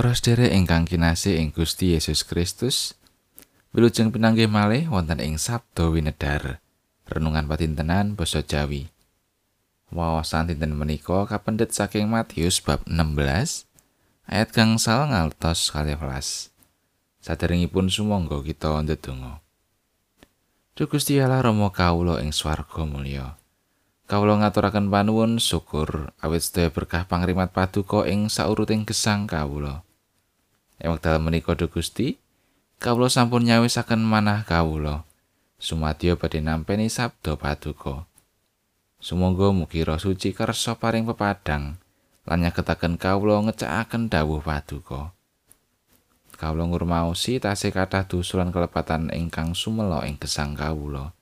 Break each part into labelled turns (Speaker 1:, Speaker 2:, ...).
Speaker 1: Para sedherek ingkang kinasih ing Gusti Yesus Kristus, wilujeng pinanggih malih wonten ing Sabda Winedhar, renungan patintenan basa Jawi. Wawasan dinten menika kapendhet saking Matius bab 16 ayat gangsal ngantos 12. Saderengipun sumangga kita ndedonga. Duh Gusti Allah Rama kawula ing swarga mulya. Kawula ngaturaken panuwun syukur awit sedaya berkah pangrimat paduka ing sauruting gesang kawula. Ing wekdal menika Duh Gusti, kawula sampun nyawisaken manah kawula. Sumadyo badhe nampi sabda paduka. Sumangga mugi Roh Suci kersa paring pepadang lan nyagetaken kawula ngecakaken dawuh paduka. Kawula ngurmaosi tasih kathah dusulan kelepatan ingkang sumela ing gesang kawula.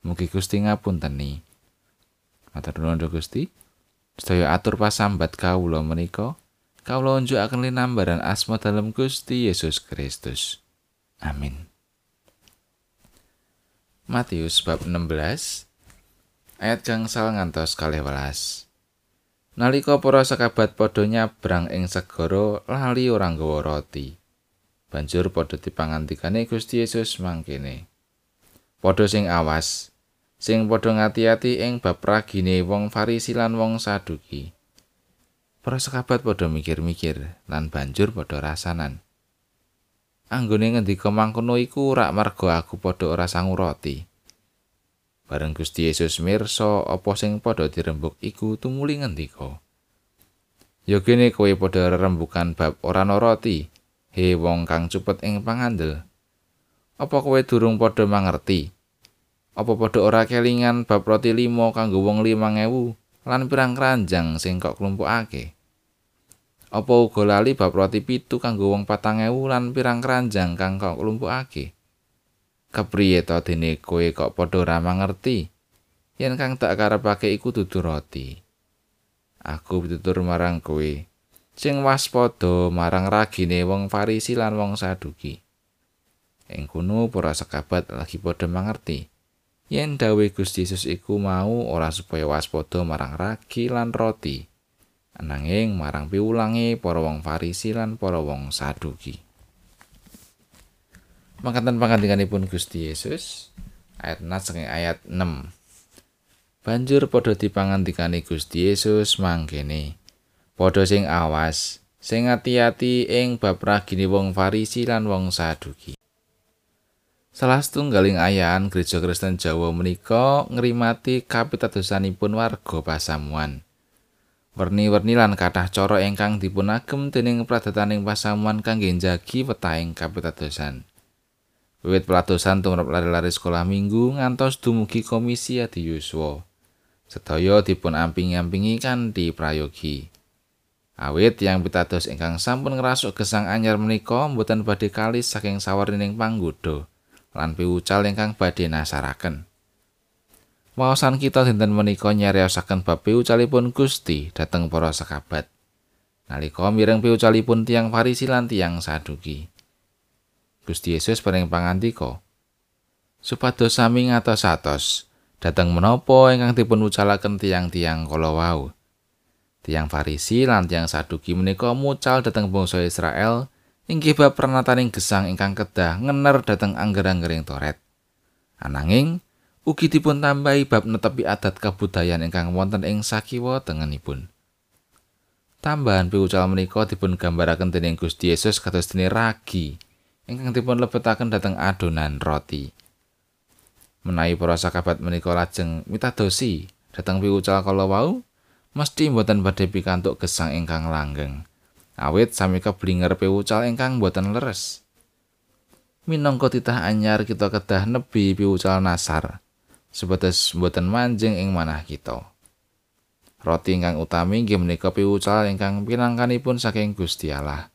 Speaker 1: Mugi Gusti ngapunteni. Matur nuwun Gusti. Sedaya atur pasambat kawula menika, kawula unjukaken linambaran asma dalem Gusti Yesus Kristus. Amin. Matius bab 16 ayat gangsal ngantos kalih welas. Nalika para sekabat padha nyabrang ing segara lali ora nggawa roti. Banjur padha dipangantikane Gusti Yesus mangkene. Padha sing awas, sing padha ngati-ati ing bab ragine wong Farisi lan wong Saduki. Para sekabat padha mikir-mikir lan banjur padha rasanan. Anggone ngendika mangkono iku rak marga aku padha ora sangu roti. Bareng Gusti Yesus mirsa apa sing padha dirembuk iku tumuli ngendika. Ya kene kowe padha rembukan bab ora ana roti, he wong kang cepet ing pangandel. Apa kowe durung padha mangerti? Apa padha ora kelingan bab roti limo kanggo wong limang ewu lan pirang keranjang sing kok klumpukake? Apa uga lali bab roti pitu kanggo wong patang ewu lan pirang keranjang kang kok klumpukake? Kepriye to dene kowe kok padha ora mangerti? Yen kang tak karepake iku dudu roti. Aku pitutur marang kowe. Sing waspada marang ragine wong Farisi lan wong Saduki. Ing kono para sekabat lagi padha mangerti. Yen dawuh Gusti Yesus iku mau ora supaya waspada marang ragi lan roti ananging marang piwulange para wong Farisi lan para wong Saduki. Mangkatan pangandikanipun Gusti Yesus ayat 6 saking ayat 6 Banjur padha dipangandikani Gusti Yesus mangkene padha sing awas sing ati-ati ing bab ragine wong Farisi lan wong Saduki Salah setunggaling ayaan Gereja Kristen Jawa menika ngrimati kapitadosanipun warga pasamuan. Werni-werni lan kathah cara ingkang dipunagem dening pradataning pasamuan kangge njagi wetahing kapitadosan. Wiwit peladosan tumrap lari-lari sekolah minggu ngantos dumugi komisi adi yuswa. Sedaya dipun amping-ampingi kanthi prayogi. Awit yang pitados ingkang sampun ngrasuk gesang anyar menika mboten badhe kalis saking sawarining panggoda. Lan piwucal ingkang badhe nasaraken. Wawasan kita dinten menika nyariosaken bab piwucalipun Gusti dhateng para sekabat. Nalika mireng piwucalipun tiang Farisi lan tiang Saduki. Gusti Yesus paring pangandika, supados sami ngatos-atos dhateng menapa ingkang dipun ucalaken tiang-tiang kala wau. Tiang Farisi lan tiang Saduki menika mucal dhateng bangsa Israel inggih bab pranataning gesang ingkang kedah ngener dhateng angger-anggering toret. Ananging ugi dipun tambahi bab netepi adat kabudayan ingkang wonten ing sakiwa tengenipun. Tambahan piwucal menika dipun gambaraken dening Gusti Yesus kados dene ragi ingkang dipun lebetaken dhateng adonan roti. Menawi para sakabat menika lajeng mitadosi dhateng piwucal kala wau, mesti mboten badhe pikantuk gesang ingkang langgeng. Awit sami keblinger piwucal ingkang boten leres. Minangka titah anyar kita kedah nebi piwucal nasar, sebatas boten manjing ing manah kita. Roti ingkang utami inggih menika piwucal ingkang pinangkanipun saking Gusti Allah.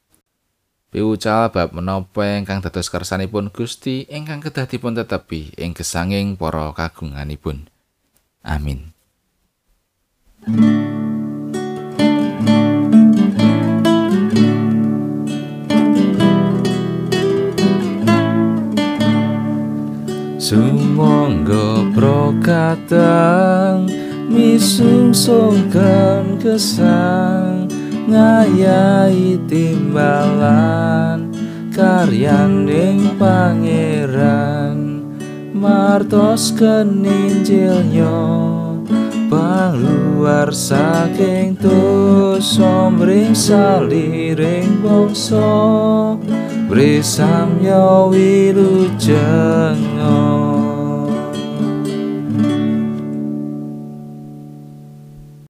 Speaker 1: Piwucal bab menapa ingkang dados kersanipun Gusti ingkang kedah dipun tetepi ing gesanging para kagunganipun. Amin.
Speaker 2: Sumangga prokatang misungsungkan kesang
Speaker 1: ngayahi timbalan karyaning pangeran. Martos keninjilnya bang luar saking dosa mring saliring bangsa brisam yo wilujeng